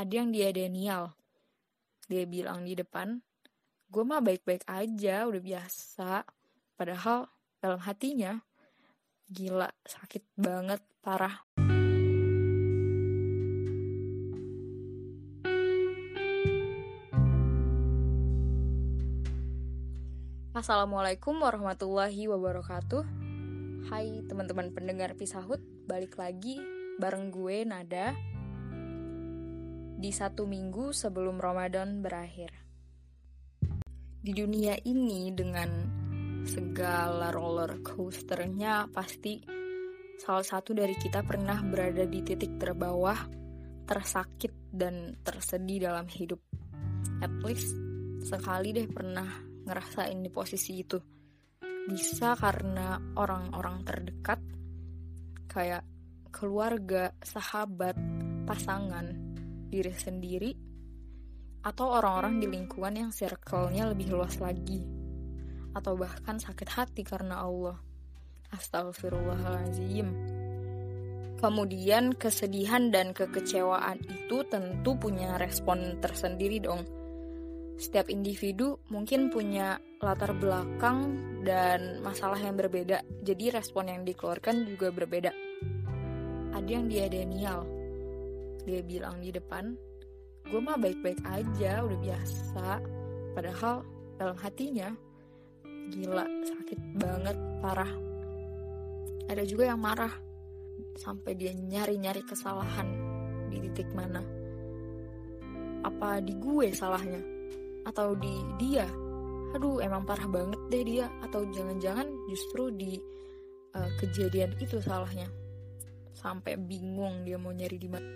ada yang dia Daniel. Dia bilang di depan, gue mah baik-baik aja, udah biasa. Padahal dalam hatinya, gila, sakit banget, parah. Assalamualaikum warahmatullahi wabarakatuh Hai teman-teman pendengar Pisahut Balik lagi bareng gue Nada Di satu minggu sebelum Ramadan berakhir. Di dunia ini dengan segala roller coasternya Pasti salah satu dari kita pernah berada di titik terbawah Tersakit dan tersedih dalam hidup. At least sekali deh pernah ngerasain di posisi itu. Bisa karena orang-orang terdekat kayak keluarga, sahabat, pasangan, diri sendiri atau orang-orang di lingkungan yang circle-nya lebih luas lagi atau bahkan sakit hati karena Allah. Astagfirullahaladzim. Kemudian kesedihan dan kekecewaan itu tentu punya respon tersendiri dong setiap individu mungkin punya latar belakang dan masalah yang berbeda, jadi respon yang dikeluarkan juga berbeda. Ada yang dia Daniel, dia bilang di depan, gue mah baik-baik aja, udah biasa. Padahal dalam hatinya, gila, sakit banget, parah. Ada juga yang marah, sampai dia nyari-nyari kesalahan di titik mana. Apa di gue salahnya? atau di dia aduh emang parah banget deh dia atau jangan-jangan justru di uh, kejadian itu salahnya sampai bingung dia mau nyari di mana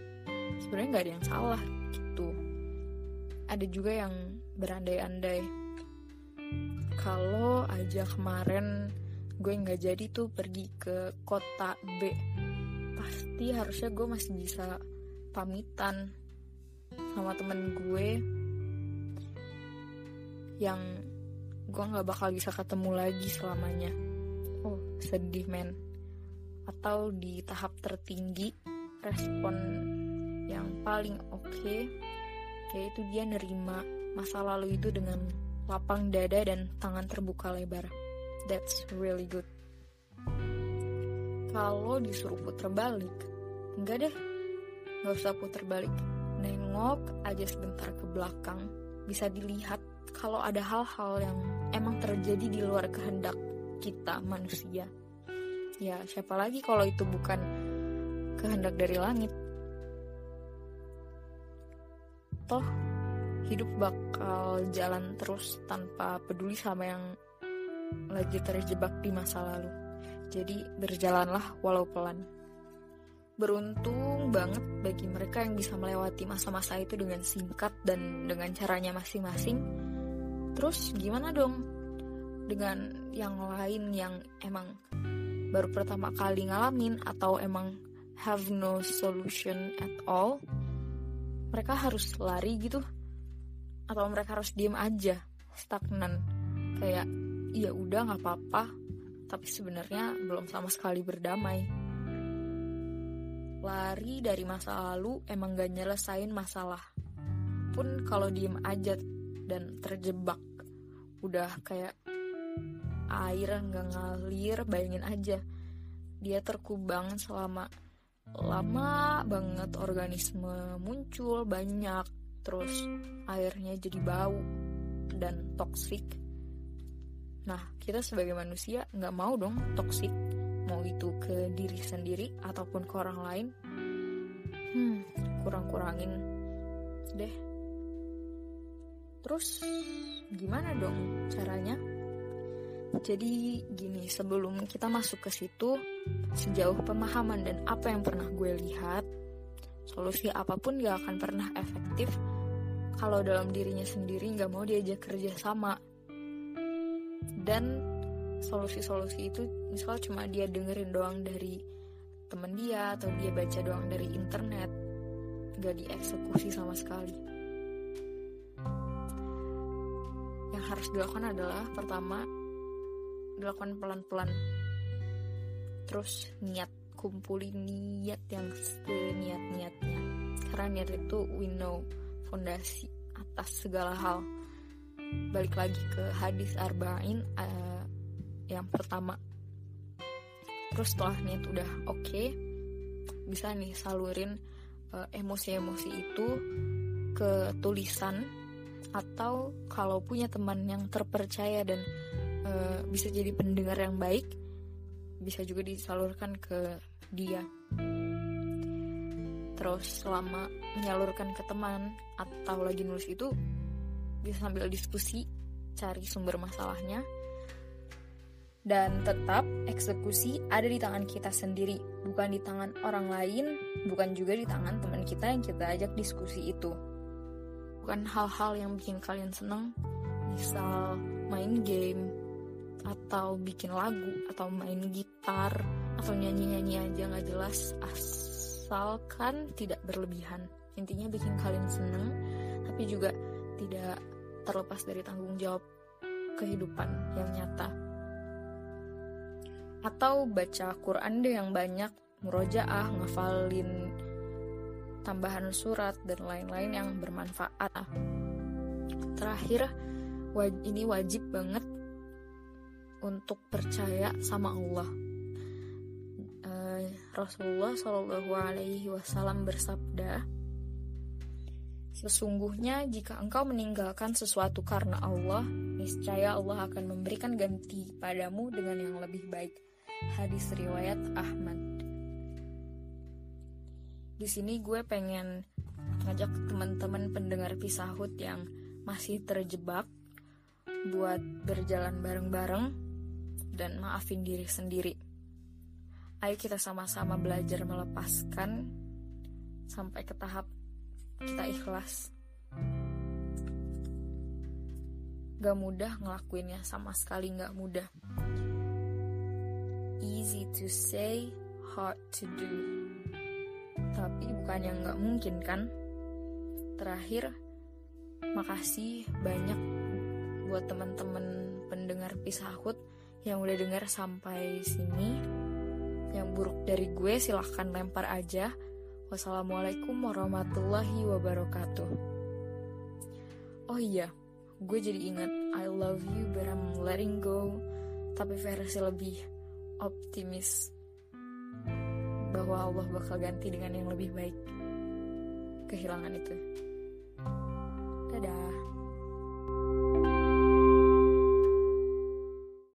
sebenarnya nggak ada yang salah gitu. Ada juga yang berandai-andai. Kalau aja kemarin gue nggak jadi tuh pergi ke kota B pasti harusnya gue masih bisa pamitan sama temen gue yang gue nggak bakal bisa ketemu lagi selamanya. Oh sedih men. Atau di tahap tertinggi respon yang paling oke okay, yaitu dia nerima masa lalu itu dengan lapang dada dan tangan terbuka lebar. That's really good. Kalau disuruh puter balik enggak deh. Nggak usah puter balik. Nengok aja sebentar ke belakang. Bisa dilihat kalau ada hal-hal yang emang terjadi di luar kehendak kita manusia. Ya, siapa lagi kalau itu bukan kehendak dari langit? Toh, hidup bakal jalan terus tanpa peduli sama yang lagi terjebak di masa lalu. Jadi, berjalanlah walau pelan. Beruntung banget bagi mereka yang bisa melewati masa-masa itu dengan singkat dan dengan caranya masing-masing Terus gimana dong dengan yang lain yang emang baru pertama kali ngalamin atau emang have no solution at all? Mereka harus lari gitu? Atau mereka harus diem aja stagnan? Kayak iya udah nggak apa-apa. Tapi sebenarnya belum sama sekali berdamai. Lari dari masa lalu emang gak nyelesain masalah. Pun kalau diem aja dan terjebak udah kayak air nggak ngalir bayangin aja. Dia terkubang selama lama banget organisme muncul banyak. Terus airnya jadi bau dan toksik nah kita sebagai manusia nggak mau dong toksik mau itu ke diri sendiri ataupun ke orang lain. Hmm kurang-kurangin deh. Terus gimana dong caranya? Jadi gini, sebelum kita masuk ke situ, sejauh pemahaman dan apa yang pernah gue lihat, solusi apa pun gak akan pernah efektif kalau dalam dirinya sendiri gak mau diajak kerja sama. Dan solusi-solusi itu misal cuma dia dengerin doang dari temen dia atau dia baca doang dari internet, gak dieksekusi sama sekali. harus dilakukan adalah pertama dilakukan pelan-pelan. Terus niat kumpulin niat yang seniat-niatnya karena niat itu we know fondasi atas segala hal. Balik lagi ke hadis arba'in uh, yang pertama. Terus setelah niat udah oke okay, bisa nih salurin uh, emosi-emosi itu ke tulisan atau kalau punya teman yang terpercaya dan uh, bisa jadi pendengar yang baik bisa juga disalurkan ke dia. Terus selama menyalurkan ke teman atau lagi nulis itu bisa sambil diskusi cari sumber masalahnya dan tetap eksekusi ada di tangan kita sendiri bukan di tangan orang lain bukan juga di tangan teman kita yang kita ajak diskusi itu. Bukan hal-hal yang bikin kalian seneng misal main game atau bikin lagu atau main gitar atau nyanyi-nyanyi aja nggak jelas asalkan tidak berlebihan intinya bikin kalian seneng tapi juga tidak terlepas dari tanggung jawab kehidupan yang nyata. Atau baca Quran deh yang banyak, murojaah, ngafalin tambahan surat dan lain-lain yang bermanfaat. Terakhir, ini wajib banget untuk percaya sama Allah. Uh, Rasulullah Shallallahu Alaihi Wasallam bersabda, Sesungguhnya jika engkau meninggalkan sesuatu karena Allah, niscaya Allah akan memberikan ganti padamu dengan yang lebih baik. Hadis riwayat Ahmad. Di sini gue pengen ngajak teman-teman pendengar pisahut yang masih terjebak buat berjalan bareng-bareng dan maafin diri sendiri. Ayo kita sama-sama belajar melepaskan sampai ke tahap kita ikhlas. Gak mudah ngelakuinnya sama sekali gak mudah. Easy to say hard to do. Tapi bukan yang gak mungkin kan? Terakhir makasih banyak buat teman-teman pendengar pisahut yang udah dengar sampai sini yang buruk dari gue silahkan lempar aja Wassalamualaikum warahmatullahi wabarakatuh. Oh iya, gue jadi ingat I love you but I'm letting go, tapi versi lebih optimis bahwa Allah bakal ganti dengan yang lebih baik kehilangan itu.